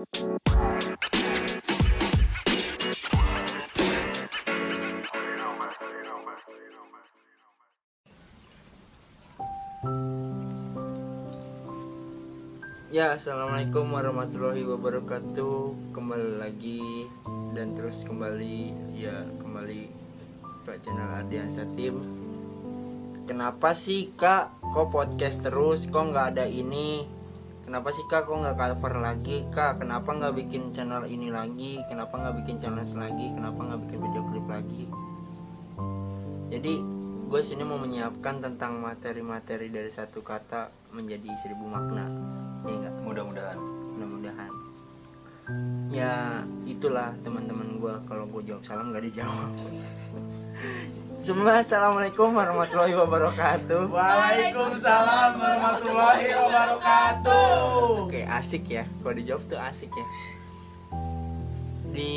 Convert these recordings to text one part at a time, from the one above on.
Ya, assalamualaikum warahmatullahi wabarakatuh. Kembali lagi dan terus kembali ya kembali ke channel Ardiansa Tim. Kenapa sih kak? Kok podcast terus? Kok nggak ada ini? Kenapa sih kak? Kok nggak cover lagi kak? Kenapa nggak bikin channel ini lagi? Kenapa nggak bikin challenge lagi? Kenapa nggak bikin video klip lagi? Jadi gue sini mau menyiapkan tentang materi-materi dari satu kata menjadi seribu makna. Ya enggak? mudah-mudahan mudah-mudahan ya itulah teman-teman gue kalau gue jawab salam nggak dijawab semua assalamualaikum warahmatullahi wabarakatuh. Waalaikumsalam warahmatullahi wabarakatuh. oke asik ya. Kalau dijawab tuh asik ya. Di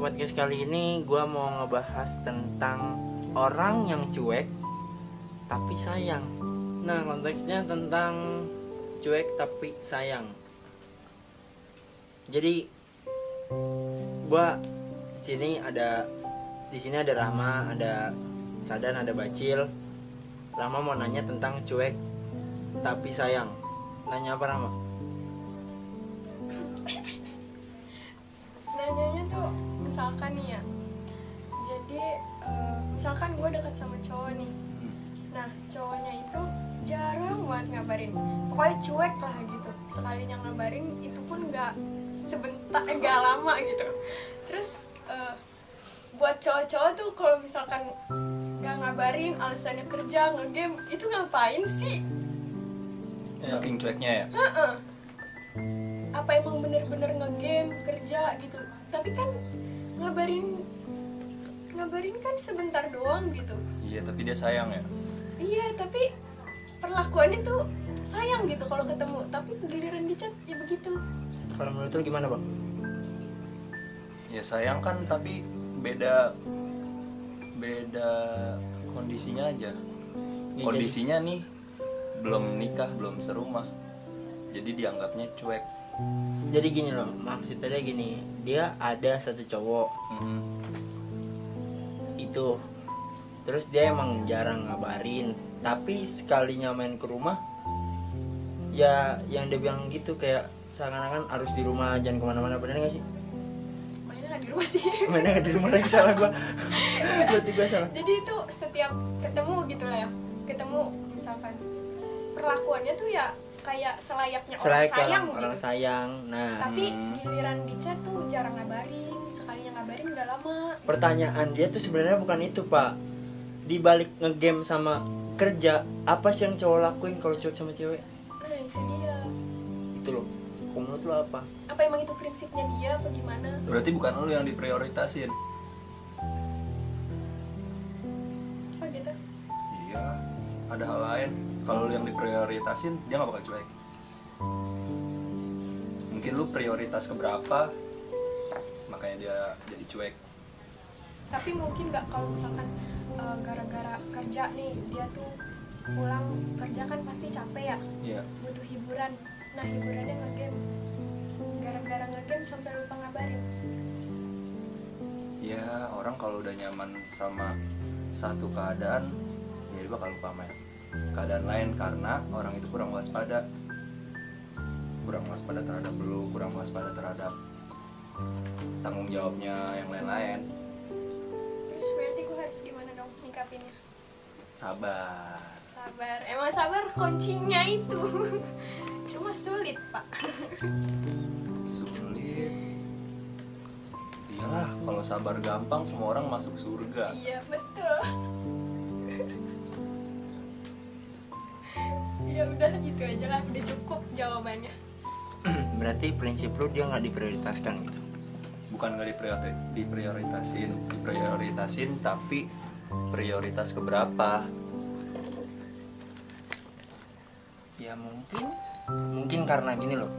podcast kali ini gue mau ngebahas tentang orang yang cuek tapi sayang. Nah konteksnya tentang cuek tapi sayang. Jadi gua sini ada di sini ada Rahma ada Sadan ada Bacil. Rahma mau nanya tentang cuek tapi sayang. Nanya apa Rahma nanyanya tuh misalkan nih ya. Jadi eh, misalkan gue deket sama cowok nih. Nah cowoknya itu jarang banget ngabarin. Pokoknya cuek lah gitu. Sekalinya ngabarin itu pun nggak sebentar nggak lama gitu. Terus eh, buat cowok-cowok tuh kalau misalkan nggak ngabarin alasannya kerja ngegame itu ngapain sih? Saking cueknya ya? Heeh. apa emang bener-bener ngegame kerja gitu. Tapi kan ngabarin ngabarin kan sebentar doang gitu. Iya tapi dia sayang ya? Iya tapi perlakuannya tuh sayang gitu kalau ketemu. Tapi giliran di chat ya begitu. Kalau menurut lu gimana bang? Ya sayang kan tapi beda beda kondisinya aja. Ya, kondisinya nih belum nikah belum serumah. Jadi dianggapnya cuek. Jadi gini loh maksudnya gini dia ada satu cowok. Mm-mm. itu. Terus dia emang jarang ngabarin. Tapi sekalinya main ke rumah ya yang dia bilang gitu kayak seakan-akan harus di rumah jangan ke mana-mana. Bener gak sih di rumah sih. Mana di rumah lagi salah gua. Berarti gua salah. Jadi itu setiap ketemu gitu lah ya. Ketemu misalkan perlakuannya tuh ya kayak selayaknya orang selain sayang orang, orang gitu. sayang. Nah. Tapi giliran di chat tuh jarang ngabarin sekalinya ngabarin udah lama. Pertanyaan dia tuh sebenarnya bukan itu pak. Di balik ngegame sama kerja apa sih yang cowok lakuin kalau cowok sama cewek? Nah itu dia. Itu loh menurut lo apa? Apa emang itu prinsipnya dia apa gimana? Berarti bukan lu yang diprioritasin. Oh gitu? Iya ada hal lain. Kalau lu yang diprioritasin dia nggak bakal cuek. Mungkin lu prioritas keberapa makanya dia jadi cuek. Tapi mungkin nggak kalau misalkan eh, gara-gara kerja nih dia tuh pulang kerja kan pasti capek ya? Iya. Butuh hiburan nah hiburannya ngegame. Gara-gara ngegame sampai lupa ngabarin. Ya orang kalau udah nyaman sama satu keadaan ya dia bakal lupa sama keadaan lain karena orang itu kurang waspada. Kurang waspada terhadap lu kurang waspada terhadap tanggung jawabnya yang lain-lain. Terus berarti gue harus gimana dong nyikapinnya? Sabar sabar. Emang sabar kuncinya itu. Cuma sulit pak. Sulit. Iyalah kalau sabar gampang semua orang masuk surga. Iya betul. Ya udah itu aja lah. Udah cukup jawabannya. Berarti prinsip lu dia nggak diprioritaskan gitu? Bukan nggak dipriori- diprioritasin diprioritasin tapi prioritas keberapa ya mungkin mungkin karena gini loh.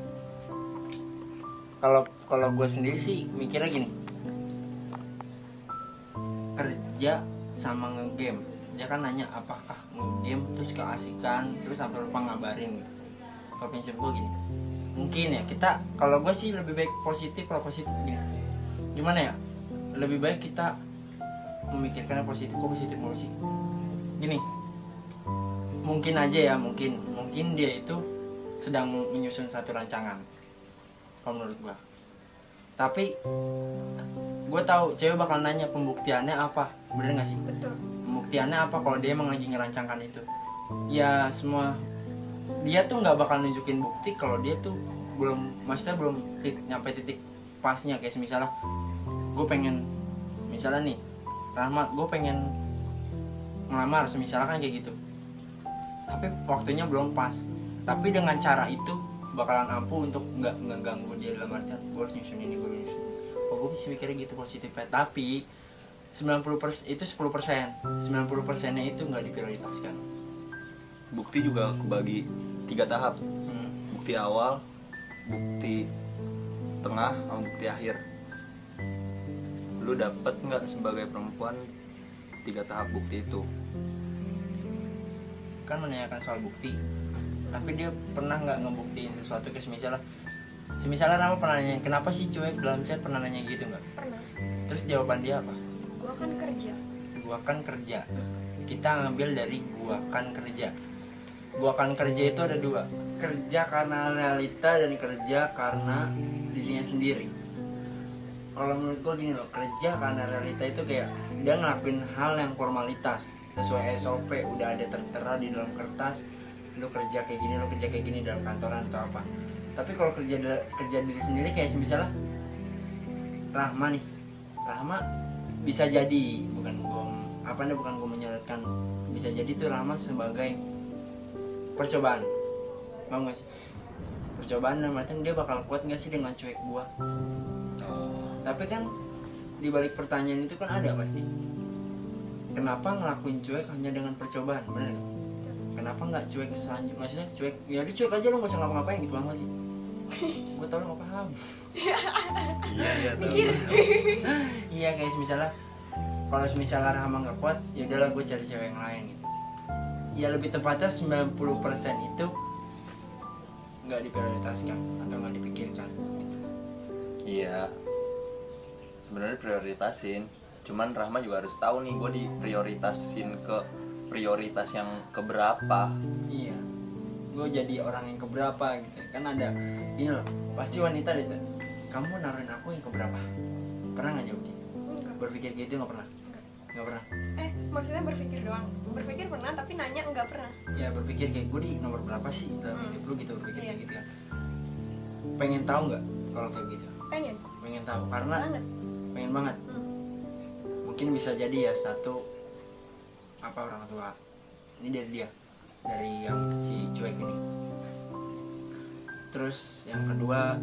Kalau kalau gue sendiri sih mikirnya gini. Kerja sama ngegame. Dia kan nanya apakah ngegame terus keasikan terus sampai lupa ngabarin? Kalau prinsip gue gini. Mungkin ya kita kalau gue sih lebih baik positif kalau positif gini. Gimana ya? Lebih baik kita memikirkan yang positif. Kok positif mulu gini. Mungkin aja ya mungkin mungkin dia itu sedang menyusun satu rancangan kalau menurut gua. Tapi gue tahu cewek bakal nanya pembuktiannya apa? Bener gak sih? Betul. Pembuktiannya apa kalau dia emang lagi ngerancangkan itu? Ya semua dia tuh nggak bakal nunjukin bukti kalau dia tuh belum maksudnya belum tit- nyampe titik pasnya. Kayak misalnya gue pengen misalnya nih Rahmat gue pengen ngelamar semisalnya kan kayak gitu tapi waktunya belum pas. Tapi dengan cara itu bakalan ampuh untuk nggak ngeganggu dia dalam artian gue harus nyusun ini gue harus nyusun oh gue bisa mikirnya gitu positifnya. Tapi 90 persen itu 10 persen. 90 persennya itu nggak diprioritaskan. Bukti juga kebagi tiga tahap. Hmm. bukti awal bukti tengah sama bukti akhir. Lu dapet nggak sebagai perempuan tiga tahap bukti itu kan menanyakan soal bukti. Tapi dia pernah nggak ngebuktiin sesuatu kayak misalnya semisalnya Rama pernah nanya kenapa sih cuek? Dalam chat pernah nanya gitu nggak? Pernah. Terus jawaban dia apa? Gua kan kerja. Gua kan kerja. Kita ngambil dari gua kan kerja. Gua kan kerja itu ada dua. Kerja karena realita dan kerja karena dirinya sendiri. Kalau menurut gua gini loh kerja karena realita itu kayak dia ngelakuin hal yang formalitas sesuai SOP udah ada tertera di dalam kertas lu kerja kayak gini lu kerja kayak gini dalam kantoran atau apa. Tapi kalau kerja kerja diri sendiri kayak misalnya Rahma nih. Rahma bisa jadi bukan gua apa nih bukan gua menyarankan bisa jadi tuh Rahma sebagai percobaan. Paham gak sih? Percobaan dan artian dia bakal kuat gak sih dengan cuek gua? Tapi kan di balik pertanyaan itu kan ada pasti kenapa ngelakuin cuek hanya dengan percobaan? Bener. Gak? kenapa nggak cuek selanjutnya maksudnya cuek ya udah cuek aja lo nggak usah ngapa-ngapain gitu gak sih gue tau lo nggak paham. Iya iya mikir. Iya guys misalnya kalau misalnya Rahma nggak kuat ya udahlah gue cari cewek yang lain gitu. Ya lebih tepatnya 90% itu nggak diprioritaskan atau nggak dipikirkan gitu. iya. Sebenarnya prioritasin cuman Rahma juga harus tahu nih gue diprioritasin ke prioritas yang keberapa. Iya. Gue jadi orang yang keberapa gitu. Kan ada ini loh pasti wanita deh tuh, kamu naruhin aku yang keberapa? Pernah nggak jawab gitu? Berpikir gitu nggak pernah? Nggak pernah? Eh maksudnya berpikir doang. Berpikir pernah tapi nanya enggak pernah. Ya berpikir kayak gue di nomor berapa sih? Dalam Hmm. hidup lu gitu berpikir Iya. kayak gitu kan pengen tahu nggak kalau kayak gitu? Pengen. Pengen tahu karena banget. pengen banget. Hmm. Mungkin bisa jadi ya satu apa orang tua. Ini dari dia dari yang si cuek ini. Terus yang kedua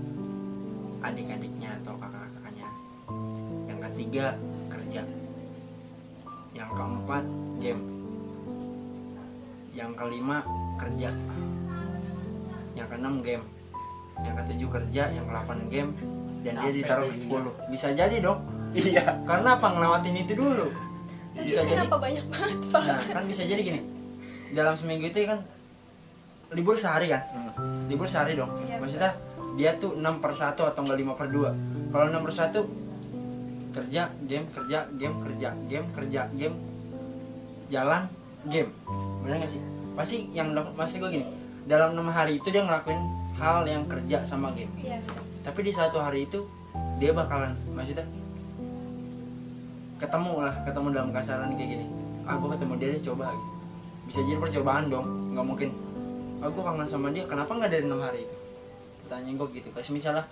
adik-adiknya atau kakak-kakaknya. Yang ketiga kerja. Yang keempat game. Yang kelima kerja. Yang keenam game. Yang ketujuh kerja. Yang kedelapan game. Dan dia Sampai ditaruh ke 10 bisa jadi dong iya. Karena apa? Ngelewatin itu dulu. Tapi bisa jadi kenapa banyak banget pak? Nah kan bisa jadi gini. Dalam seminggu itu kan libur sehari kan? Hmm. libur sehari dong. Iya, maksudnya dia tuh 6 per 1 atau enggak 5 per 2 kalau 6 per 1 kerja game kerja game kerja game kerja game jalan game. Bener gak sih? Pasti yang pasti gue gini. Dalam enam hari itu dia ngelakuin hal yang kerja sama game. Iya betul. Tapi di satu hari itu dia bakalan maksudnya ketemu lah ketemu dalam kasaran kayak gini. Aku ketemu dia deh coba. Gitu. bisa jadi percobaan dong nggak mungkin. Aku kangen sama dia kenapa nggak dari enam hari? Pertanyaan gue gitu kasih misalnya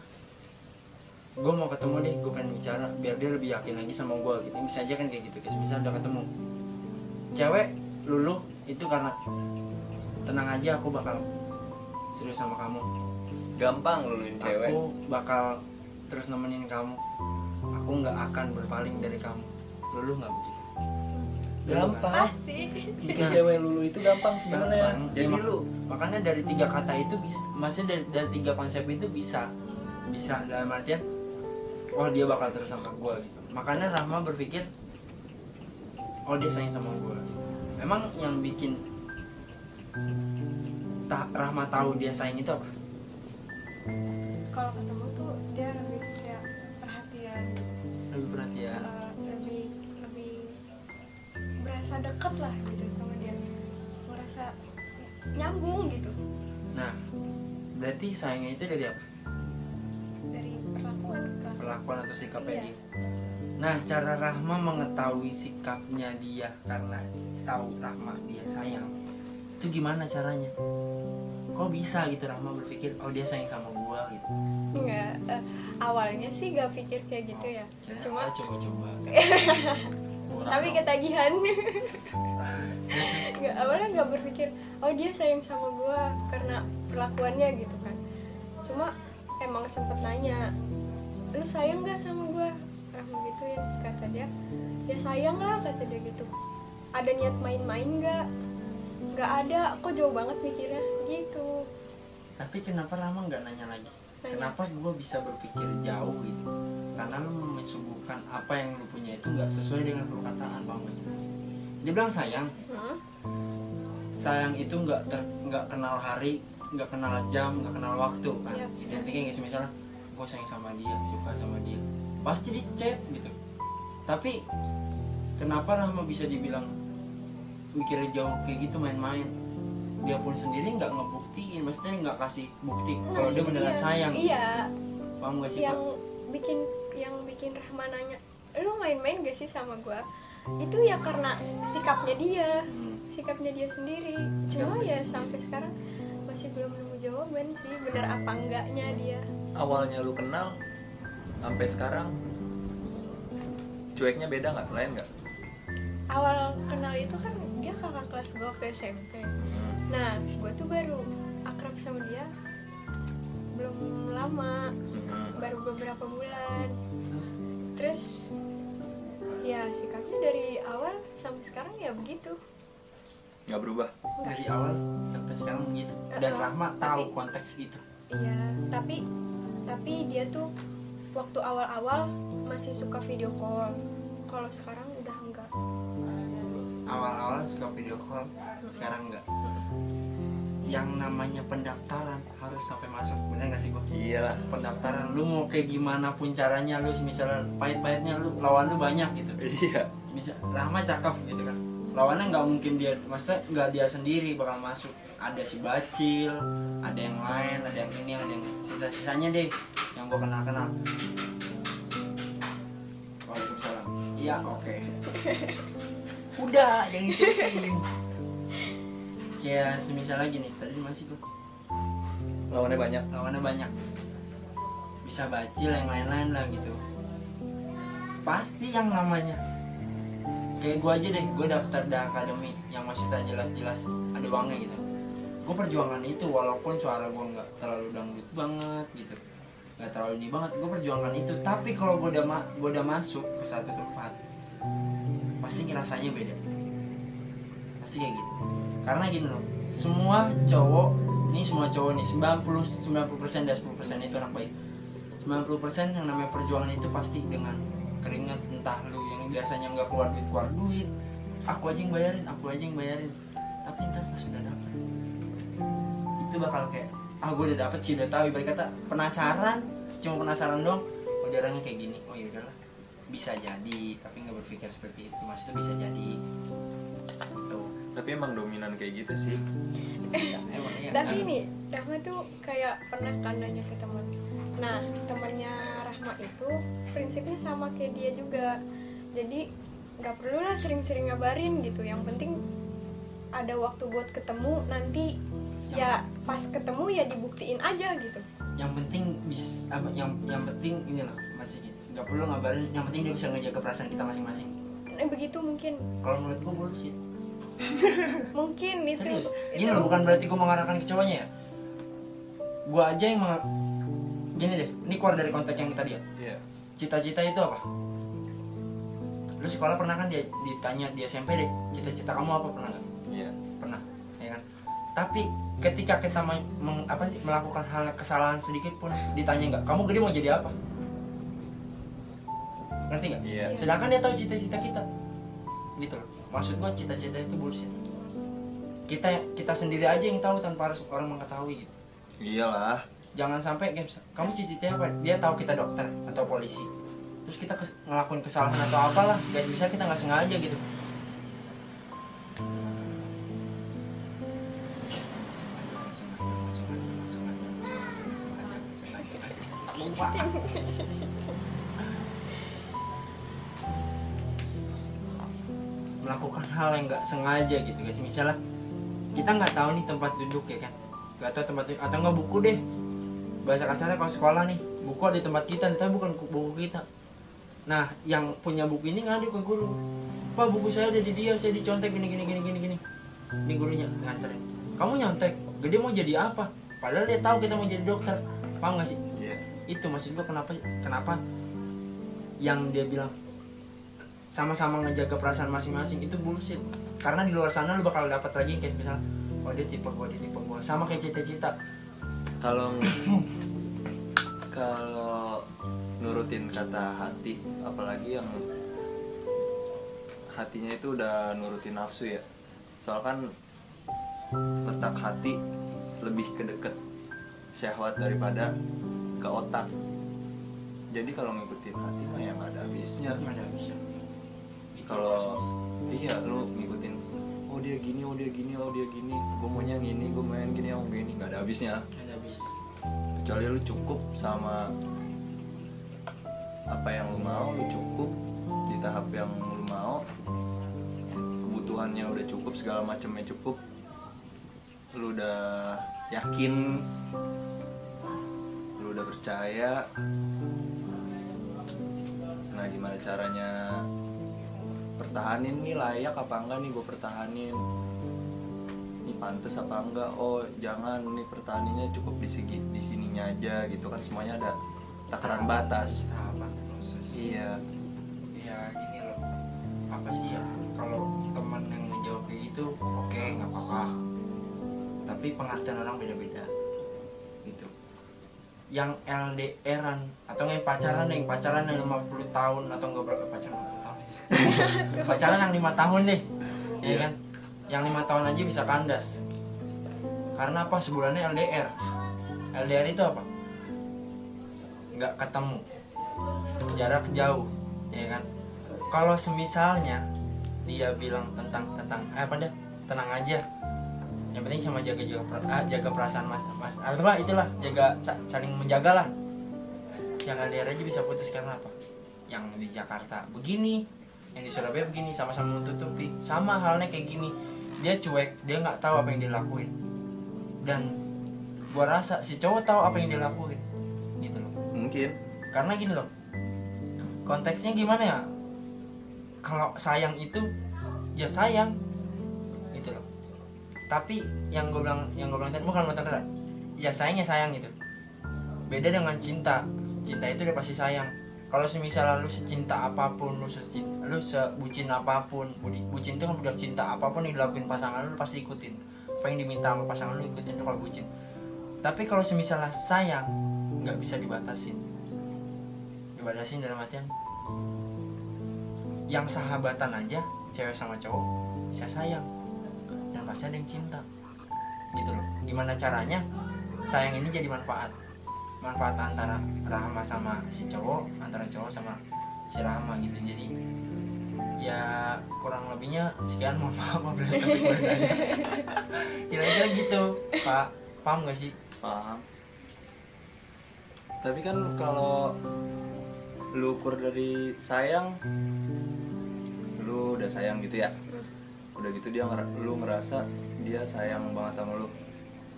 gue mau ketemu deh gue pengen bicara biar dia lebih yakin lagi sama gue gitu. Bisa aja kan kayak gitu kasih misalnya udah ketemu. Cewek luluh itu karena tenang aja aku bakal serius sama kamu. Gampang luluin cewek. Aku bakal terus nemenin kamu aku nggak akan berpaling dari kamu. Lulu nggak begitu gampang. Pasti. Bikin cewek lulu itu gampang sebenarnya. Jadi Ya, lu makanya dari tiga kata itu bisa maksudnya dari, dari tiga konsep itu bisa. Bisa dalam artian oh dia bakal terus sama gue gitu. Makanya Rahma berpikir oh dia sayang sama gue emang yang bikin ta Rahma tahu dia sayang itu apa? Kalau ketemu berasa deket lah gitu sama dia. Merasa nyambung gitu. Nah berarti sayangnya itu dari apa? Dari perlakuan ke perlakuan atau sikapnya Iya. dia nah cara Rahma mengetahui sikapnya dia karena tahu Rahma dia sayang itu gimana caranya? Kok bisa gitu Rahma berpikir oh dia sayang sama gua gitu? Enggak, eh, awalnya sih gak pikir kayak gitu ya. Kira- cuma ah, coba-coba tapi ketagihan. Nggak awalnya nggak berpikir oh dia sayang sama gua karena perlakuannya gitu kan. Cuma emang sempet nanya lu sayang gak sama gua? Rahma gituin kata dia. Ya sayang lah kata dia gitu. Ada niat main-main nggak? Nggak ada. Kok jauh banget mikirnya gitu. Tapi kenapa Rahma nggak nanya lagi. Kenapa gua bisa berpikir jauh gitu? Karena lu mensuguhkan apa yang lu punya itu nggak sesuai dengan perkataan bang dia bilang sayang. Hmm? sayang itu nggak nggak kenal hari nggak kenal jam nggak kenal waktu kan? Iya. intinya kayak misalnya gue sayang sama dia suka sama dia. Pasti di chat gitu. Tapi kenapa Rahma bisa dibilang mikirnya jauh kayak gitu main-main? Dia pun sendiri nggak ngebuktiin maksudnya nggak kasih bukti kalau Nah, dia itu beneran dia. sayang. iya. Paham gak sih yang Pak? bikin yang bikin Rahma nanya lu main-main gak sih sama gua? Itu ya karena sikapnya dia Hmm. sikapnya dia sendiri. Cuma ya sampai sekarang masih belum nemu jawaban sih bener apa enggaknya dia. Awalnya lu kenal sampai sekarang cueknya beda nggak? Lain nggak? Awal kenal itu kan dia kakak kelas gue ke SMP nah gue tuh baru akrab sama dia belum lama Hmm. baru beberapa bulan. Terus, ya sikapnya dari awal sampai sekarang ya begitu. Nggak berubah? Dari awal sampai sekarang begitu. Dan Uh-uh. Rahma tahu Tapi- konteks itu. Iya tapi tapi dia tuh waktu awal-awal masih suka video call. Kalau sekarang udah enggak awal-awal suka video call sekarang enggak yang namanya pendaftaran harus sampai masuk bener gak sih gua iya pendaftaran lu mau kayak gimana pun caranya lu misalnya pahit-pahitnya lu lawan lu banyak gitu. Iya. Bisa Rahma cakep gitu kan. Lawannya nggak mungkin dia maksudnya nggak dia sendiri bakal masuk. Ada si Bacil ada yang lain ada yang ini ada yang sisa-sisanya deh yang gua kenal kenal Waalaikumsalam. Iya oke. Udah yang itu sih kayak semisal lagi nih tadi masih gua lawannya banyak. Lawannya banyak. Bisa bacil yang lain-lain lah gitu. Pasti yang namanya. Kayak gue aja deh gue daftar di akademi yang masih tak jelas-jelas ada uangnya gitu. Gue perjuangan itu walaupun suara gue nggak terlalu dangdut banget gitu. Nggak terlalu ini banget gue perjuangan itu. Tapi kalau gue udah ma- gua udah masuk ke satu tempat pasti rasanya beda. Pasti kayak gitu karena gini loh semua cowok ini semua cowok nih 90 90% dan 10% itu anak baik. 90% yang namanya perjuangan itu pasti dengan keringat entah lu yang biasanya nggak keluar duit keluar duit aku aja yang bayarin aku aja yang bayarin. Tapi ntar pas udah dapet itu bakal kayak ah gue udah dapet sih udah tahu. Ibarat kata penasaran cuma penasaran dong oh kayak gini. Oh ya udahlah bisa jadi tapi nggak berpikir seperti itu. Maksudnya bisa jadi tapi emang dominan kayak gitu sih. Emang iya. Tapi kan? nih Rahma tuh kayak pernah kan nanya ke teman nah temannya Rahma itu prinsipnya sama kayak dia juga. Jadi nggak perlu lah sering-sering ngabarin gitu. Yang penting ada waktu buat ketemu nanti ya pas ketemu ya dibuktiin aja gitu. Yang penting bis apa yang yang penting ini loh masih gitu. Nggak perlu ngabarin yang penting dia bisa ngejaga perasaan kita masing-masing. Nah, begitu mungkin. Kalau menurut gue bullshit mungkin itu. Serius? Gini loh bukan berarti gue mengarahkan ke cowoknya ya? Gue aja yang meng... gini deh ini keluar dari konteks yang tadi ya? Iya. Cita-cita itu apa? Lu sekolah pernah kan dia ditanya di SMP deh cita-cita kamu apa? Pernah nggak? Iya. Pernah ya kan? Tapi ketika kita meng, meng- apa sih melakukan hal kesalahan sedikit pun ditanya nggak kamu gede mau jadi apa? Ngerti nggak? Iya Iya. sedangkan dia tahu cita-cita kita. Gitu loh maksud gua cita-cita itu bullshit. Kita kita sendiri aja yang tahu tanpa harus orang mengetahui gitu. Iyalah. Jangan sampai kamu cita-cita apa? Dia tahu kita dokter atau polisi. Terus kita kes- ngelakuin kesalahan atau apalah gak bisa kita nggak sengaja gitu hal yang nggak sengaja gitu guys. Misalnya kita nggak tahu nih tempat duduk ya kan. Nggak tahu tempat duduk atau nggak buku deh. Bahasa kasarnya kalau sekolah nih buku ada di tempat kita tapi bukan ku- buku kita. Nah yang punya buku ini ngadu ke guru. Pak buku saya ada di dia saya dicontek gini gini gini gini gini. Ini gurunya nganterin. Kamu nyontek? Gede mau jadi apa? Padahal dia tahu kita mau jadi dokter. Paham nggak sih? Iya. itu maksud gua kenapa kenapa yang dia bilang sama-sama ngejaga perasaan masing-masing itu bullshit. Karena di luar sana lu bakal dapat lagi kayak misalnya oh dia tipe gua dia tipe gua. Sama kayak cita-cita. Kalau kalau nurutin kata hati apalagi yang hatinya itu udah nurutin nafsu ya. Soal kan letak hati lebih ke deket syahwat daripada ke otak. Jadi kalau ngikutin hati mah ya nggak ada habisnya. Nggak ada habisnya kalau iya lu ngikutin oh dia gini oh dia gini oh dia gini gue maunya gini gue main gini oh gini. Nggak ada habisnya. Nggak ada habis. Kecuali lu cukup sama apa yang lu mau lu cukup di tahap yang lu mau. Kebutuhannya udah cukup segala macamnya cukup. Lu udah yakin lu udah percaya. Nah gimana caranya pertahanin nih layak apa enggak nih gue pertahanin? Ini pantas apa enggak? Oh jangan nih pertahaninnya cukup di segi di sininya aja gitu kan semuanya ada takaran batas. Apa proses. Iya. Ya gini loh. Apa sih ya kalau teman yang menjawab kayak gitu oke nggak apa-apa. Tapi pengertian orang beda-beda gitu. Yang LDRan atau yang pacaran yang pacaran yang 50 tahun atau enggak berapa pacaran. 50 tahun pacaran yang lima tahun deh ya kan? Yang lima tahun aja bisa kandas. Karena apa? Sebulannya LDR LDR itu apa? Nggak ketemu. Jarak jauh ya kan? Kalau semisalnya dia bilang tentang tentang eh, apa deh tenang aja. Yang penting sama jaga jaga, ah, jaga perasaan mas mas apa? Itulah jaga sa- saling menjaga lah. Yang LDR aja bisa putus karena apa? Yang di Jakarta. Begini yang di Surabaya begini sama-sama menutupi. Sama halnya kayak gini. Dia cuek dia nggak tahu apa yang dia lakuin. Dan gua rasa si cowok tahu apa yang dia lakuin. Gitu loh. Mungkin. Karena gini loh. Konteksnya gimana ya? Kalau sayang itu ya sayang. Gitu loh. Tapi yang gue bilang yang gue bilang tadi bukan mantan ya sayangnya sayang gitu. Beda dengan cinta. Cinta itu udah pasti sayang kalau semisal lu secinta apa pun lu secinta lu sebucin apa pun budi- bucin itu kan budak cinta apa pun yang dilakuin pasangan lu, pasti ikutin. Apa yang diminta sama pasangan lu ikutin tuh kalau bucin. Tapi kalau semisalnya sayang nggak bisa dibatasin. Dibatasin dalam artian yang sahabatan aja cewek sama cowok bisa sayang. Dan pasti ada yang cinta. Gitu loh. Gimana caranya? Sayang ini jadi manfaat manfaat antara Rahma sama si cowok antara cowok sama si Rahma gitu. Jadi ya kurang lebihnya sekian mohon maaf apabila kira-kira gitu pak. Paham gak sih? Paham. Tapi kan kalau lu ukur dari sayang lu udah sayang gitu ya? Udah gitu dia lu ngerasa dia sayang banget sama lu?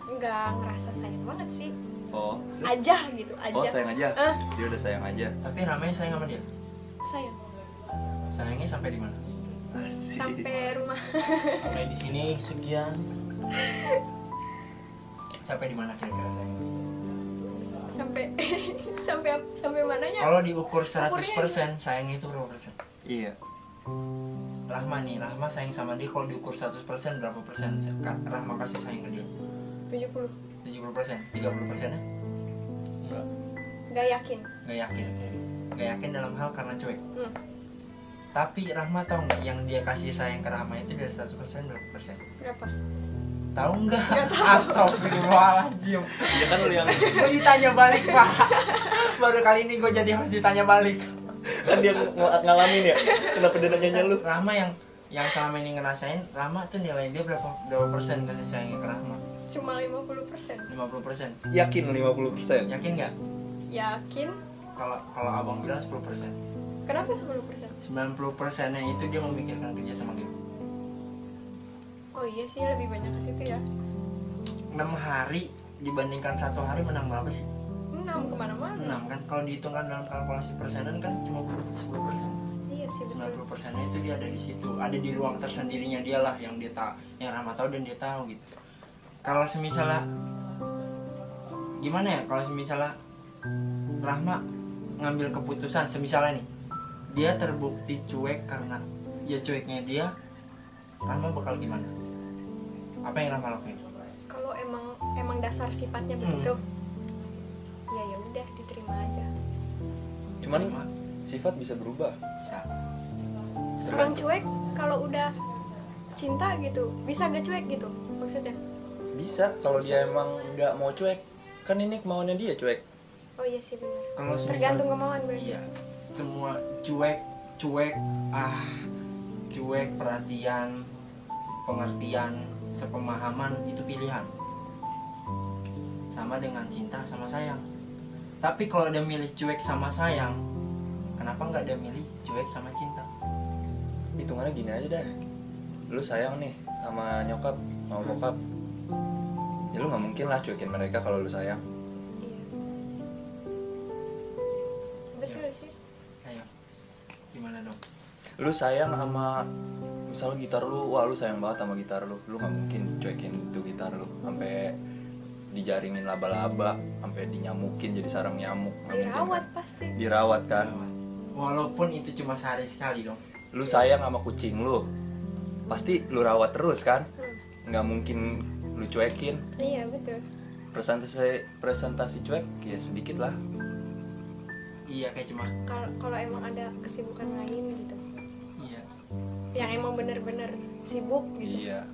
Nggak ngerasa sayang banget sih oh. Terus? aja gitu aja oh sayang aja. Eh. dia udah sayang aja. Tapi Rahma sayang sama dia? Sayang. Sayangnya sampai di mana? Sampai rumah. Sampai di sini sekian. sampai di mana kira-kira sayang? Sampai sampai sampai mananya? Kalau diukur 100% Ukurnya sayangnya itu berapa persen? Iya. Rahma nih, Rahma sayang sama dia. Kalau diukur 100% berapa persen? Rahma kasih sayang ke dia? 70 70 persen, 30 persennya? enggak nggak yakin Gak yakin Gak yakin dalam hal karena cuek hmm. Tapi Rahma tahu nggak yang dia kasih sayang ke Rahma itu dari 100% berapa persen? berapa tahu nggak astagfirullahaladzim Iya kan lu yang gue ditanya balik pak baru kali ini gue jadi harus ditanya balik kan dia ng- ngalamin ya. Kenapa dia nanyanya lu? Rahma yang yang selama ini ngerasain Rahma tuh nilai dia berapa berapa persen kasih sayangnya ke Rahma cuma 50% 50 persen. Yakin 50%. yakin nggak? Yakin. Kalau kalau abang bilang 10 persen. Kenapa 10% 90 persennya itu dia memikirkan kerja sama game oh iya sih lebih banyak ke situ ya. 6 hari dibandingkan satu hari menang berapa sih? 6 ke mana-mana. 6 kan? Kalau dihitungkan dalam kalkulasi persenan kan cuma 10 persen. Iya sih betul. 90 persennya itu dia ada di situ. Ada di ruang tersendirinya dia lah yang dia tahu yang Rama tahu dan dia tahu gitu kalau semisalnya gimana ya? Kalau semisalnya Rahma ngambil keputusan semisalnya nih dia terbukti cuek karena ya cueknya dia Rahma bakal gimana? Apa yang Rahma lakuin? Kalau emang emang dasar sifatnya Hmm. begitu ya ya udah diterima aja. Cuman sifat bisa berubah. bisa. Orang cuek kalau udah cinta gitu bisa gak cuek gitu maksudnya Bisa kalau dia emang nggak mau cuek. Kan ini kemauannya dia cuek. oh iya sih benar kalau tergantung kemauan berarti Iya, semua cuek, cuek, ah, cuek, perhatian, pengertian, sepemahaman itu pilihan. Sama dengan cinta sama sayang. Tapi kalau dia milih cuek sama sayang, kenapa nggak dia milih cuek sama cinta? Hitungannya gini aja dah. Lu sayang nih sama nyokap, sama bokap. Ya lu nggak mungkin lah cuekin mereka kalau lu sayang. iya betul sih Ayo, gimana dong? Lu sayang sama misalnya gitar lu, wah lu sayang banget sama gitar lu. Lu nggak mungkin cuekin itu gitar lu sampai dijaringin laba-laba, sampai dinyamukin jadi sarang nyamuk. Dirawat kan? pasti Dirawat kan. Walaupun itu cuma sehari sekali dong. Lu sayang sama kucing lu. Pasti lu rawat terus kan? Nggak mungkin lu cuekin. iya betul Presentasi presentasi cuek ya sedikit lah. Iya kayak cuma kalau kalau emang ada kesibukan lain gitu iya. yang emang bener-bener sibuk gitu Iya.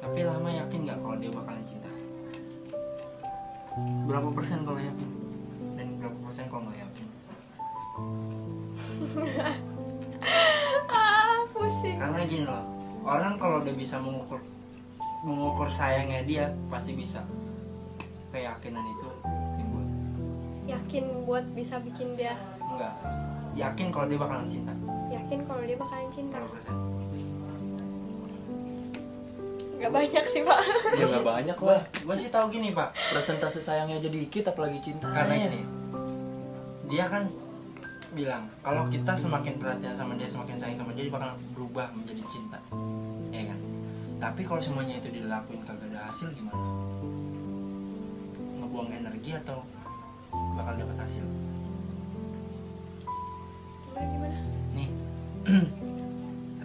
Tapi lama yakin nggak kalau dia bakalan cinta? Berapa persen kalau yakin? Dan berapa persen kalau nggak yakin? ah pusing Karena gini loh, orang kalau udah bisa mengukur mengukur sayangnya dia pasti bisa. Keyakinan itu timbul. yakin buat bisa bikin dia Enggak. Yakin kalau dia bakalan cinta. yakin kalau dia bakalan cinta Berapa persen? nggak banyak sih pak Ya nggak banyak Gua, lah. gua sih tahu gini pak. Presentasi sayangnya aja dikit apalagi cinta. Karena gini, dia kan bilang kalau kita semakin perhatian sama dia, semakin sayang sama dia, dia bakal berubah menjadi cinta? Tapi kalau semuanya itu dilakuin kagak ada hasil gimana? Ngebuang energi atau bakal dapat hasil? gimana gimana Nih,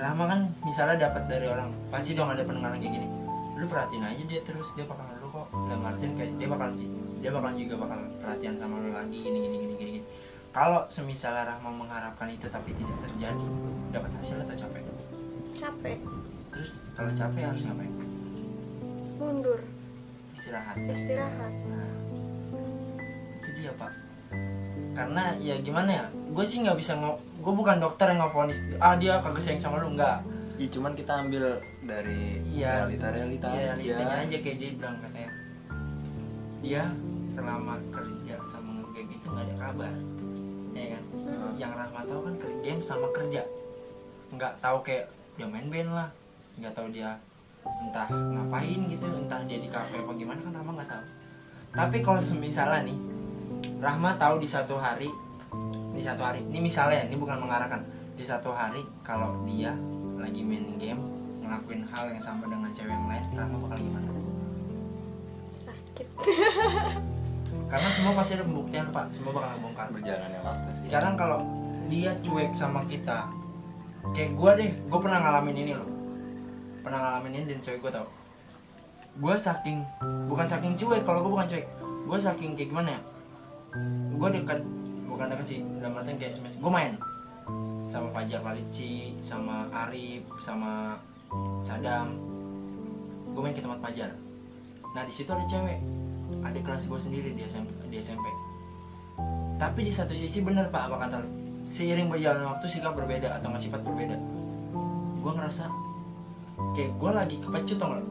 Rahma kan misalnya dapat dari orang, pasti dong ada pendengaran kayak gini. Lu perhatiin aja dia terus, dia bakal lu kok. Dalam artian kayak dia bakal sih, dia bakal juga bakal perhatian sama lu lagi gini gini gini gini. gini. Kalau semisal Rahma mengharapkan itu tapi tidak terjadi, dapat hasil atau capek? capek Terus kalau capek harus ngapain? mundur Istirahat. istirahat Nah, itu dia pak. Karena ya gimana ya, gue sih nggak bisa ngo, gue bukan dokter yang ngevonis, ah dia kagak sayang sama lu nggak. Iya cuman kita ambil dari Iya. realita-realita Iya, aja. realitanya aja kayak dia bilang katanya. Dia selama kerja sama game itu nggak ada kabar, ya kan? Hmm. Yang Rahma tahu kan kerja game sama kerja, nggak tahu kayak dia main band lah, nggak tahu dia entah ngapain gitu, entah dia di kafe apa gimana kan Rahma nggak tahu. Tapi kalau semisalnya nih, Rahma tahu di satu hari, di satu hari, ini misalnya, ini bukan mengarahkan, di satu hari kalau dia lagi main game ngelakuin hal yang sama dengan cewek yang lain, Rahma bakal gimana? sakit Karena semua pasti ada pembuktian pak, semua bakal ngebongkar. Berjalannya waktu sih. Sekarang kalau dia cuek sama kita, kayak gue deh, gue pernah ngalamin ini loh, pernah ngalamin ini dan cewek gue tau. Gue saking, bukan saking cuek, kalau gue bukan cuek, gue saking kayak gimana ya? Gue dekat, bukan dekat sih, dalam artian kayak gue main sama Fajar Palici, sama Arif, sama Sadam. gue main ke tempat pajar nah di situ ada cewek ada kelas gue sendiri di SMP di SMP tapi di satu sisi bener pak apa kata lu seiring berjalan waktu sikap berbeda atau nggak sifat berbeda gue ngerasa kayak gue lagi kepecut tau nggak?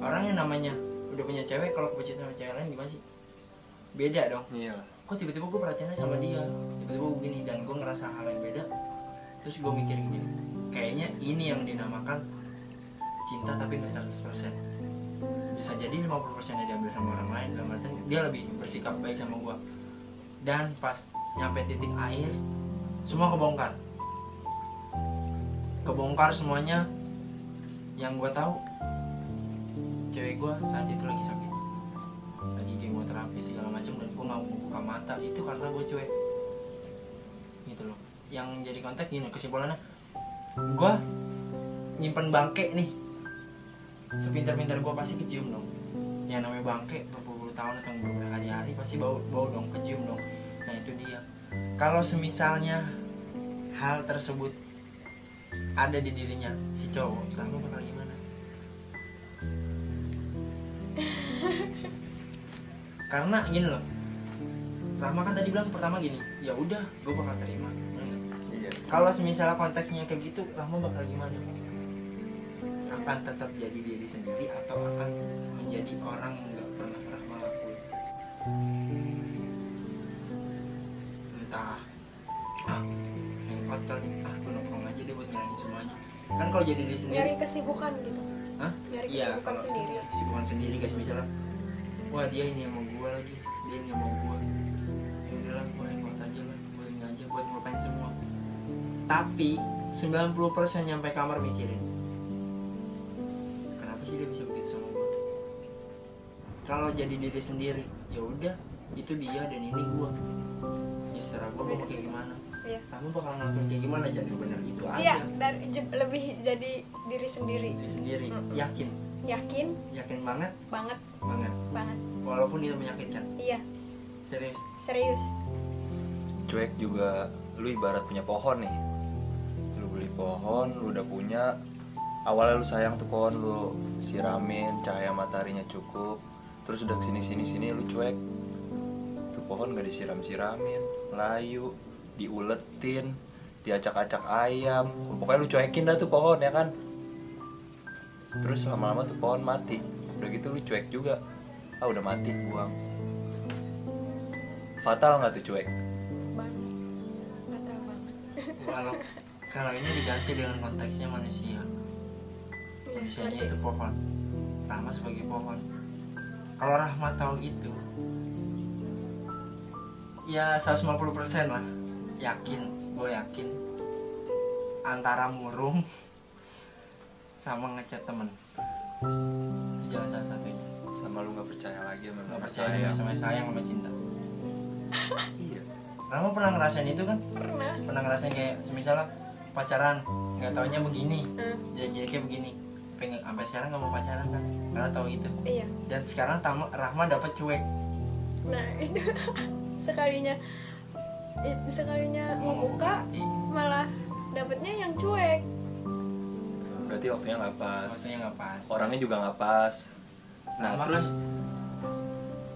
Orang yang namanya udah punya cewek kalau kepecut sama cewek lain gimana sih? Beda dong. Iya. Kok tiba-tiba gue perhatiannya sama dia? Tiba-tiba gue begini dan gue ngerasa hal yang beda. Terus gue mikir gini kayaknya ini yang dinamakan cinta tapi nggak 100% bisa jadi 50% nya diambil sama orang lain dalam artian dia lebih bersikap baik sama gue dan pas nyampe titik air semua kebongkar. Kebongkar semuanya yang gue tahu cewek gue saat itu lagi sakit. Lagi kemoterapi segala macam dan gue mau buka mata. Itu karena gue cuek. Gitu loh. Yang jadi konteks gini kesimpulannya gue nyimpen bangke nih. Sepintar-pintar gue pasti kecium dong. Yang namanya bangke berpuluh tahun atau beberapa hari-hari pasti bau bau dong kecium dong. Nah itu dia. Kalau semisalnya hal tersebut ada di dirinya si cowok. Kamu bakal gimana? Karena gini loh Rama kan tadi bilang pertama gini ya udah gue bakal terima. Iya. Kalau misalnya konteksnya kayak gitu Rama bakal gimana? Akan tetap jadi diri sendiri atau akan menjadi orang yang nggak pernah Rahma lakuin kalau jadi diri sendiri? Nyari kesibukan gitu. Hah? nyari Iya, kesibukan kalau sendiri. kesibukan sendiri guys misalnya wah dia ini yang mau gua lagi dia ini yang mau gua. Ya udahlah yang buat aja lah gua yang aja buat ngelupain semua. Tapi 90% nyampe kamar mikirin kenapa sih dia bisa begitu sama gua? Kalau jadi diri sendiri ya udah itu dia dan ini gua. Ya setelah gua mau kayak gimana iya. Kamu bakal ngelakuin kayak gimana? Jadi benar itu aja. Iya dan je- lebih jadi diri sendiri. Diri sendiri. Mm-mm. yakin? Yakin. Yakin banget? Banget. Banget. Banget. Walaupun itu menyakitkan iya. Serius? Serius. Cuek juga lu ibarat punya pohon nih. Lu beli pohon lu udah punya. Awalnya lu sayang tuh pohon lu siramin cahaya mataharinya cukup. Terus udah ke sini sini sini lu cuek. Tuh pohon gak disiram siramin layu diuletin diacak-acak ayam pokoknya lu cuekin dah tuh pohon ya kan? Terus lama-lama tuh pohon mati. Udah gitu lu cuek juga. Ah udah mati buang. Fatal nggak tuh cuek? Banget fatal banget kalau kalau ini diganti dengan konteksnya manusia. Iya, manusianya itu pohon. Rahma sebagai pohon. Kalau Rahma tahu itu ya 150% lah yakin gue yakin antara murung sama ngecat temen. Itu jalan salah satunya. Sama lu nggak percaya lagi sama nggak percaya saya. sama sayang sama cinta. Iya. Rahma pernah ngerasain itu kan? Pernah. Pernah ngerasain kayak misalnya pacaran nggak taunya begini. Hmm, jadi jadi kayak begini. Pengen sampai sekarang nggak mau pacaran kan? Karena tahu itu iya. Dan sekarang Tama, Rahma dapat cuek. Nah itu sekalinya sekalinya mau buka malah dapetnya yang cuek. Berarti waktunya nggak pas. Waktunya nggak pas. Orangnya juga nggak pas. Nah Rahma terus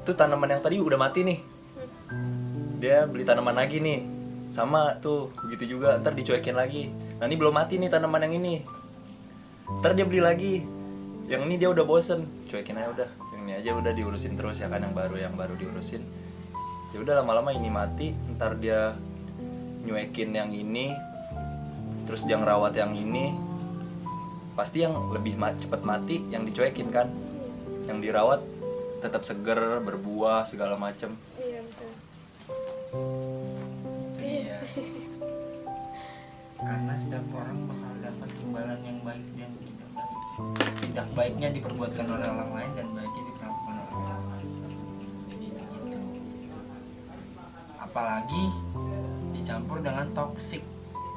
tuh tanaman yang tadi udah mati nih. Dia beli tanaman lagi nih. Sama tuh begitu juga. Ntar dicuekin lagi. Nah ini belum mati nih tanaman yang ini. Ntar dia beli lagi. Yang ini dia udah bosen. Cuekin aja udah. Yang ini aja udah diurusin terus ya kan yang baru yang baru diurusin ya udah lama-lama ini mati ntar dia nyuekin yang ini terus dia ngerawat yang ini. Pasti yang lebih ma- cepet mati yang dicuekin kan. Yang dirawat tetap seger berbuah segala macem. Iya betul. Iya. Karena setiap orang bakal dapat imbalan yang baik dan tidak baik. Tidak baiknya diperbuatkan oleh orang lain dan baiknya apalagi dicampur dengan toksik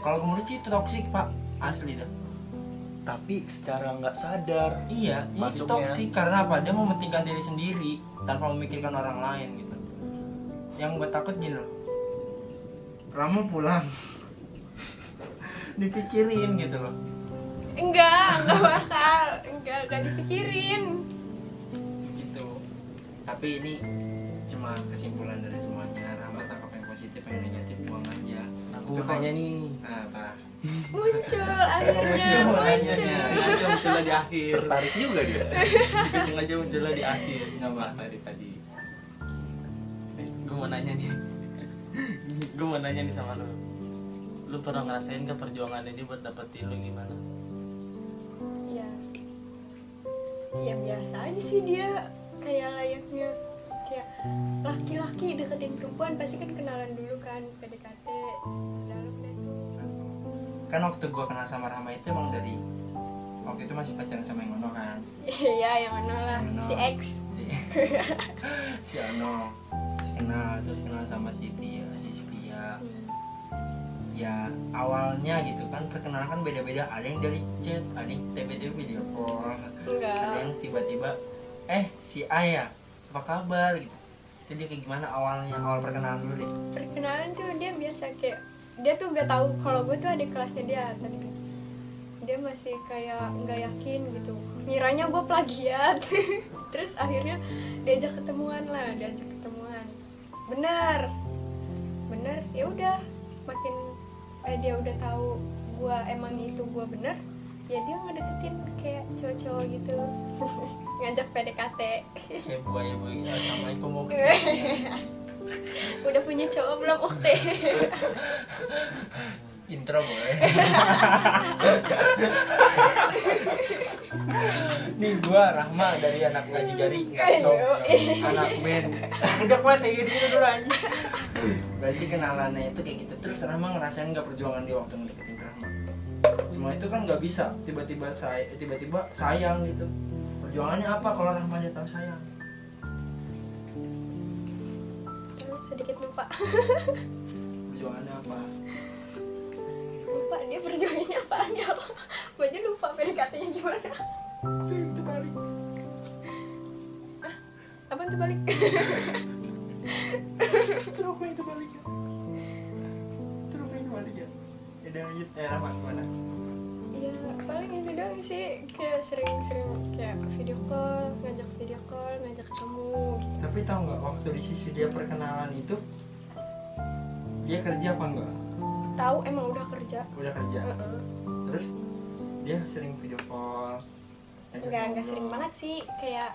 kalau menurut sih itu toksik pak asli dah tapi secara nggak sadar Iya, Masuknya. toksik karena apa? Dia mementingkan diri sendiri tanpa memikirkan orang lain gitu. Yang gue takut gini loh. Rama pulang. Dipikirin gitu loh. enggak enggak bakal enggak enggak dipikirin gitu tapi ini cuma kesimpulan dari semuanya Positif yang negatif buang aja. Aku makanya nih. Apa muncul akhirnya Muncul, muncul. Sengaja munculnya di akhir. Tertarik juga dia. Sengaja munculnya di akhir. Nggak tadi tadi. Gue mau nanya nih. Gue mau nanya nih sama lu. Lu pernah ngerasain ke perjuangannya dia buat dapetin lu gimana? Ya ya biasa aja sih dia kayak layaknya kayak laki-laki deketin perempuan pasti kan kenalan dulu kan PDKT dalam deh. Kan waktu gua kenal sama Rahma itu emang dari waktu itu masih pacaran sama yang Ono kan. Iya yang mana lah Ono. si X. Si si Ono terus kenal terus kenal sama si Tia si Sivia Hmm. ya awalnya gitu kan perkenalan kan beda-beda. Ada yang dari chat ada yang tiba-tiba video call. Ada yang tiba-tiba eh si Ayah apa kabar gitu. Itu dia kayak gimana awalnya awal perkenalan dulu deh. Perkenalan tuh dia biasa kayak dia tuh gak tahu kalau gue tuh ada kelasnya dia tadi dia masih kayak nggak yakin gitu. Ngiranya gue plagiat. Terus akhirnya diajak ketemuan lah diajak ketemuan. Bener bener ya udah. Makin eh dia udah tahu gue emang itu gue bener ya dia ngedeketin kayak cowok-cowok gitu ngajak PDKT. Kayak buaya buaya gitu. Assalamualaikum oke udah punya cowok belum oke intro boleh nih gua Rahma dari anak ngaji gari sok anak band. Udah kuat kayak gitu gitu dulu aja berarti kenalannya itu kayak gitu. Terus Rahma ngerasain nggak perjuangan dia waktu ngedeketin semua itu kan nggak bisa. Tiba-tiba saya tiba-tiba sayang gitu. Perjuangannya apa kalau Rahma dia tahu sayang? Sedikit lupa. Perjuangannya apa? Lupa dia perjuangannya apaan ya gue aja lupa PDKT nya gimana. Itu itu balik apa tuh balik terus apa lanjut eh Rahma gimana ya paling itu doang sih kayak sering-sering kayak video call ngajak video call ngajak ketemu gitu. Tapi tahu nggak waktu di sisi dia perkenalan itu dia kerja apa enggak? tahu emang udah kerja Udah kerja. Heeh. Terus dia sering video call. nggak nggak sering banget sih kayak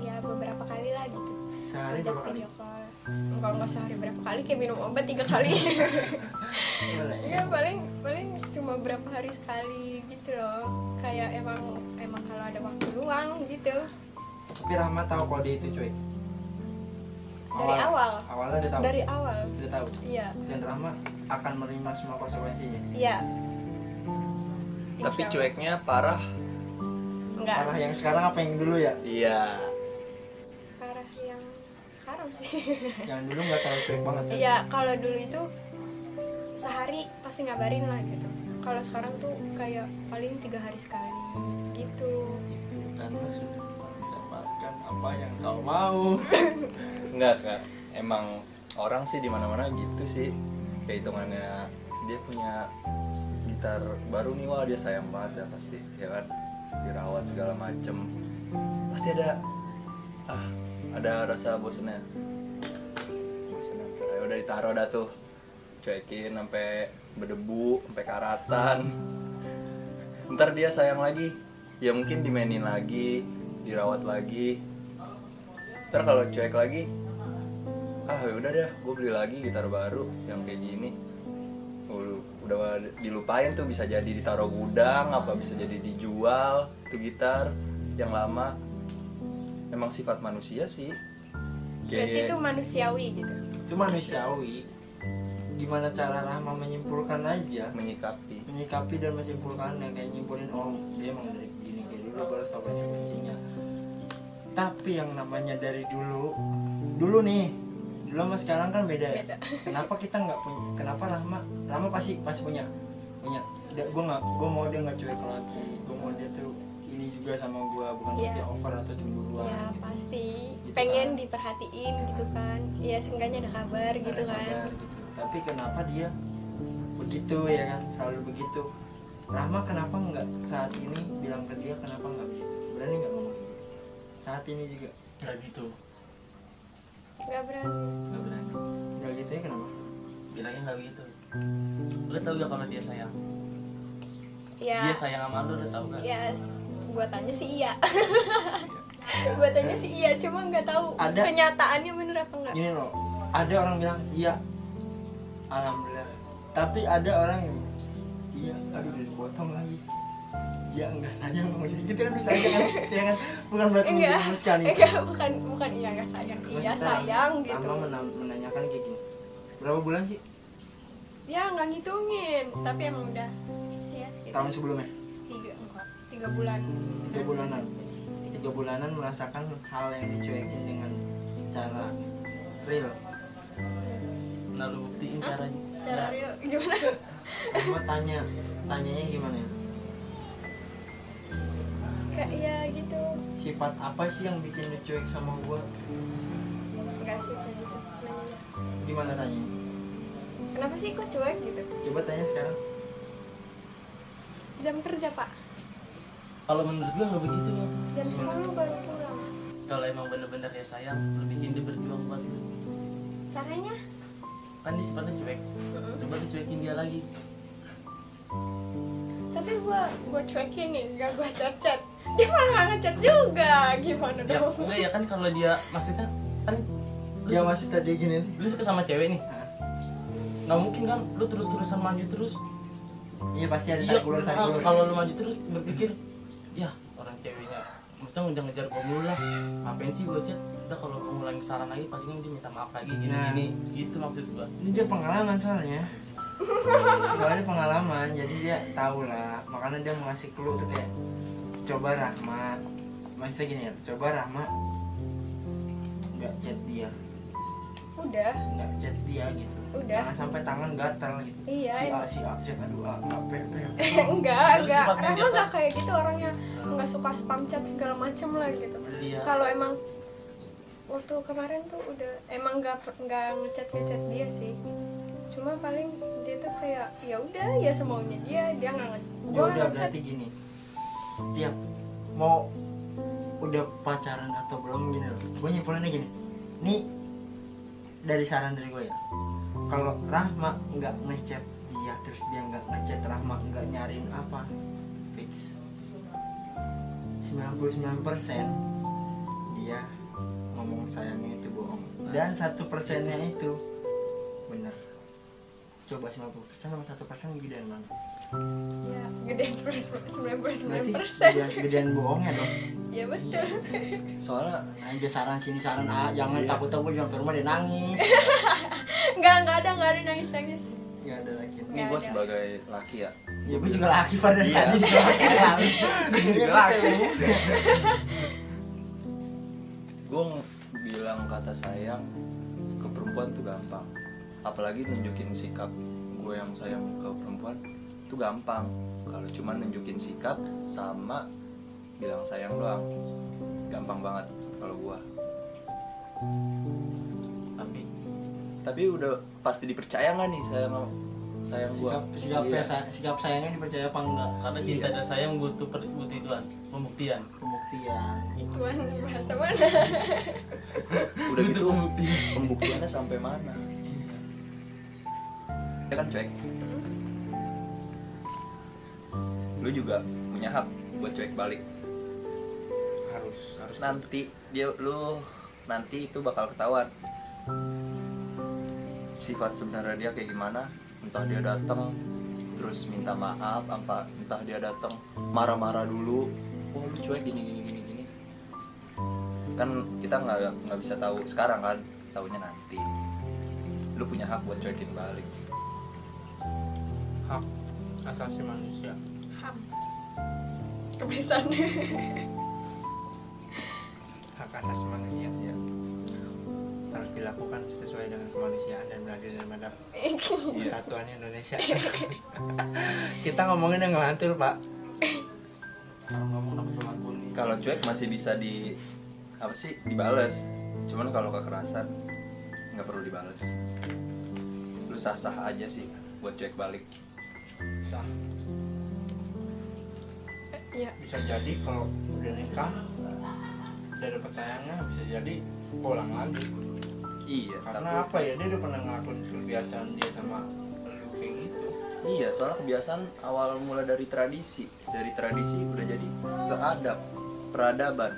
ya beberapa kali lah gitu Sehari ngajak berapa kali? video call enggak enggak sehari berapa kali kayak minum obat tiga kali Boleh. ya paling paling cuma berapa hari sekali gitu loh kayak emang emang kalau ada waktu luang gitu Tapi Rahma tahu kalau dia itu cuy. Dari awal. Awalnya dia tahu. dari awal Dia tahu. iya Dan Rahma akan menerima semua konsekuensinya. iya tapi cueknya parah enggak Parah yang sekarang apa yang dulu ya? iya Yang dulu nggak terlalu cuek banget. ya? iya kalau dulu itu sehari pasti ngabarin lah gitu kalau sekarang tuh kayak paling tiga hari sekali gitu Karena sudah mendapatkan apa yang kau mau. Enggak kak, emang orang sih di mana-mana gitu sih. Kayak hitungannya dia punya gitar baru nih wah dia sayang banget ya pasti, ya kan? Dirawat segala macem, pasti ada ah ada rasa bosennya. Udah ditaruh dah tuh, cuekin sampai berdebu, sampai karatan. Ntar dia sayang lagi, ya mungkin dimainin lagi, dirawat lagi, ntar kalau cuek lagi ah ya udah deh gue beli lagi gitar baru yang kayak gini. Udah dilupain tuh bisa jadi ditaruh gudang apa bisa jadi dijual tuh gitar yang lama. Emang sifat manusia sih berarti itu manusiawi gitu Itu manusiawi. Gimana cara Rahma menyimpulkan aja? menyikapi menyikapi dan menyimpulkannya kayak nyimpulin oh dia emang dari gini kayak dulu harus tahu konsekuensinya tapi yang namanya dari dulu dulu nih dulu sama sekarang kan beda ya Beda. kenapa kita nggak punya kenapa Rahma Rahma pasti pasti punya punya gue nggak gue mau dia nggak cuek lagi gue mau dia tuh juga sama gue bukan Iya. dia over atau cemburuan ya pasti. Gitu pengen kan. diperhatiin gitu kan. Ya seenggaknya ada kabar gitu Ada kan. kabar gitu. tapi kenapa dia begitu ya kan? Selalu begitu. Rahma kenapa nggak saat ini bilang ke dia kenapa nggak begitu? Berani nggak ngomong gitu? Saat ini juga. Nggak gitu. Nggak berani. Nggak berani. Nggak gitu ya kenapa? Bilangnya nggak gitu lu tau gak kalau dia sayang? Ya dia sayang sama lu lu tau gak ya tanya sih iya. Gua tanya sih iya cuma nggak tahu Ada- kenyataannya bener apa enggak gini loh ada orang bilang iya alhamdulillah. Tapi ada orang yang iya aduh udah dipotong lagi. Iya enggak sayang maksudnya gitu kan bisa aja kan? Ya kan? Bukan berarti enggak. itu. Enggak bukan bukan iya nggak sayang. Iya sayang gitu. Mena- menanyakan kayak gini berapa bulan sih? Ya nggak ngitungin tapi emang udah ya sekitar tahun sebelumnya tiga bulan tiga bulanan. Tiga bulanan merasakan hal yang dicuekin dengan secara real. Nah lu buktiin Hah? caranya. Secara Nah, real gimana? Rama tanya tanyanya gimana ya? Kayak ya gitu. Sifat apa sih yang bikin lu cuek sama gua? Enggak sih kayak gitu. Nanyanya. gimana tanya? Kenapa sih kok cuek gitu? Coba tanya sekarang. Jam kerja pak kalau menurut gua nggak begitu. Bang. jam 10 baru pulang. Kalau emang bener-bener ya sayang bikin dia berjuang buat lu. Caranya? Kan dia sifatnya cuek. Coba lu cuekin dia lagi. Tapi gua gua cuekin nih gak gua chat chat dia malah nggak ngechat juga gimana ya dong? enggak ya kan kalau dia maksudnya kan lu, dia suka- masih tadi gini. nih lu suka sama cewek nih? Nggak mungkin kan lu terus-terusan maju terus. Iya pasti ada iya tarik ulur tarik kalau- ulur. Kalau lu maju terus berpikir ya maksudnya ngejar ngejar gua mulu lah. Ngapain sih gua chat udah kalau lagi saran lagi paling dia minta maaf lagi. Gini Nah. gini. Gitu maksud gua. Ini dia pengalaman soalnya. Soalnya pengalaman jadi dia tahu lah. Makanya dia mau ngasih clue tuh kayak coba Rahma. Maksudnya gini ya coba Rahma. Nggak chat dia. Udah. Nggak chat dia gitu Udah. jangan sampai tangan gatal gitu. Iya, si A si A aduh A A P P enggak enggak. dia enggak kayak gitu orangnya nggak suka spam chat segala macem lah gitu. Iya. kalau emang waktu kemarin tuh udah emang nggak per- nggak ngechat ngechat dia sih. Cuma paling dia tuh kayak ya udah ya semaunya dia dia nggak nge- ya gua udah ngechat. berarti gini. Setiap mau udah pacaran atau belum gini loh gue nyimpulinnya gini nih. Dari saran dari gue ya kalau Rahma nggak ngechat dia terus dia nggak ngechat Rahma nggak nyariin apa? Fix. 99% dia ngomong sayangnya itu bohong. Dan satu persennya itu benar coba 50% sama satu persen gedean mana ya gedean sembilan puluh sembilan persen. Gedean, bohongnya dong. Ya betul. Soalnya aja saran sini saran A jangan takut takut sampai rumah dia nangis. Nggak nggak ada nggak ada nangis nangis. Nggak ada lagi. Ini gue sebagai laki ya? Ya gue juga laki pada Iya. tadi juga laki gue juga laki. Gue bilang kata sayang ke perempuan tuh gampang. Apalagi nunjukin sikap gue yang sayang ke perempuan itu gampang. Kalau cuma nunjukin sikap sama bilang sayang doang gampang banget kalau gue tapi tapi udah pasti dipercaya nggak nih sayang sayang gue sikap sikapnya sa- sikap sayangnya dipercaya apa enggak? Karena cinta dan sayang butuh per, butuh ituan pembuktian. Pembuktian. Ituan bahasa mana? Udah gitu pembuktiannya sampai mana? Ya kan cuek lu juga punya hak buat cuek balik. Harus harus. Nanti dia lu nanti itu bakal ketahuan. Sifat sebenarnya dia kayak gimana? Entah dia datang terus minta maaf apa? Entah dia datang marah-marah dulu. Oh lu cuek gini gini gini gini. Kan kita nggak nggak bisa tahu sekarang kan tahunya nanti. Lu punya hak buat cuekin balik. Hak asasi manusia kebiasaan hak asasi manusia ya. Harus dilakukan sesuai dengan kemanusiaan dan beradil dan adab persatuan Indonesia. Kita ngomongin yang ngelantur pak. Kalau ngomong kalau cuek masih bisa di apa sih dibales. Cuman kalau kekerasan nggak perlu dibales. Lu sah sah aja sih buat cuek balik. Sah Iya. bisa jadi kalau udah nikah udah sayangnya bisa jadi pulang lagi iya karena takut- apa ya dia udah pernah ngelakuin kebiasaan dia sama lu kayak gitu Iya, soalnya kebiasaan awal mula dari tradisi. Dari tradisi udah jadi ke adab, peradaban.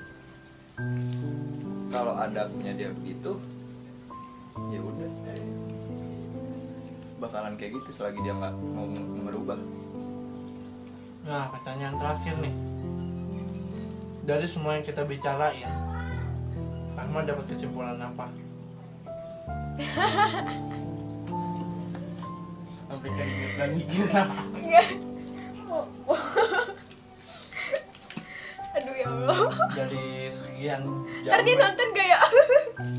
Kalau adabnya dia begitu, ya udah. Bakalan kayak gitu selagi dia nggak mau merubah. Nah pertanyaan terakhir nih dari semua yang kita bicarain Rahma dapat kesimpulan apa sampai keringet dan mikir. Aduh ya Allah. dari sekian Ntar dia nonton gak ya?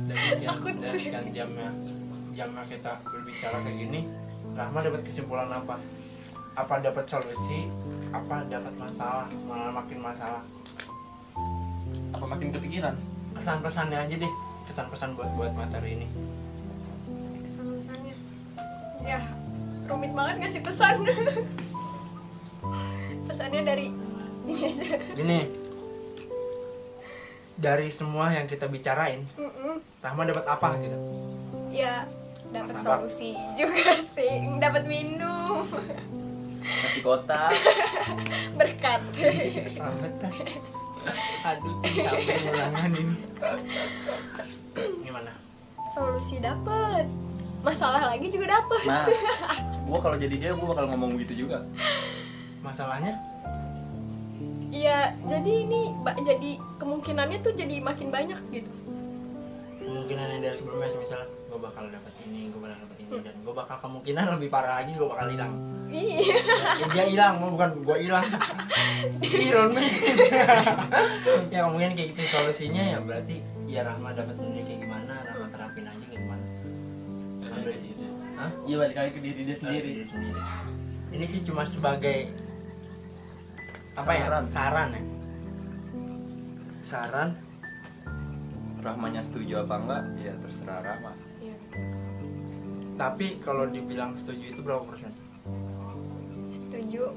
dari sekian, dari sih. sekian jamnya jamnya kita berbicara kayak gini Rahma dapat kesimpulan apa apa dapat solusi apa dapat masalah malah makin masalah apa makin kepikiran kesan pesannya aja deh kesan pesan buat buat materi ini Kesan-pesannya. Ya, rumit banget ngasih pesan. Pesannya dari ini aja. gini dari semua yang kita bicarain Mm-mm. Rahma dapat apa gitu Ya, dapat solusi juga sih. Dapat minum. Kasih kotak. Berkat. selamat aduh capek ulangan ini gimana Solusi dapat. Masalah lagi juga dapat. Nah, gua kalau jadi dia gua bakal ngomong gitu juga. masalahnya Iya, jadi ini jadi kemungkinannya tuh jadi makin banyak gitu. kemungkinan yang dari sebelumnya misalnya gue bakal dapat ini gue bakal dapat ini dan gue bakal kemungkinan lebih parah lagi gue bakal hilang Iya. ya, dia hilang mau bukan gue hilang Iron Man ya mungkin kayak gitu solusinya ya berarti ya Rahma dapat sendiri kayak gimana Rahma terapin aja kayak gimana situ Hah? iya balik lagi ke diri dia Sendiri. sendiri sendiri ini sih cuma sebagai apa ya Saran. saran ya saran Rahmanya setuju apa enggak? Ya terserah Rahma. Tapi kalau dibilang setuju itu berapa persen? Setuju.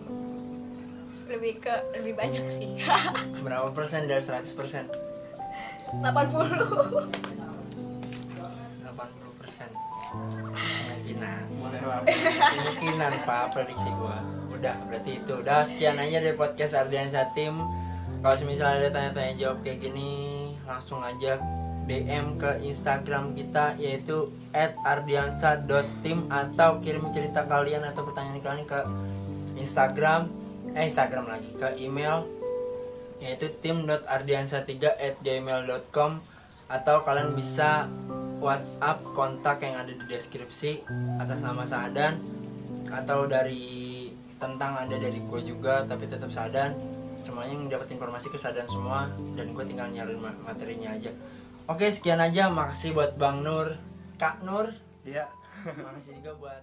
Lebih ke lebih banyak sih. berapa persen dari 100 persen? 80. 80 persen. Kemungkinan. Kemungkinan pak. Prediksi gua. Udah berarti itu. Udah sekian aja dari podcast Ardian Satim. Kalau misalnya ada tanya-tanya jawab kayak gini langsung aja DM ke Instagram kita yaitu @ardiansa.tim atau kirim cerita kalian atau pertanyaan kalian ke Instagram eh Instagram lagi ke email yaitu tim.ardiansa3@gmail.com atau kalian bisa WhatsApp kontak yang ada di deskripsi atas nama Saadan atau dari tentang ada dari gue juga tapi tetap Saadan semuanya yang dapat informasi ke Saadan semua dan gue tinggal nyariin ma- materinya aja oke sekian aja. Makasih buat Bang Nur. Kak Nur. Iya. makasih juga buat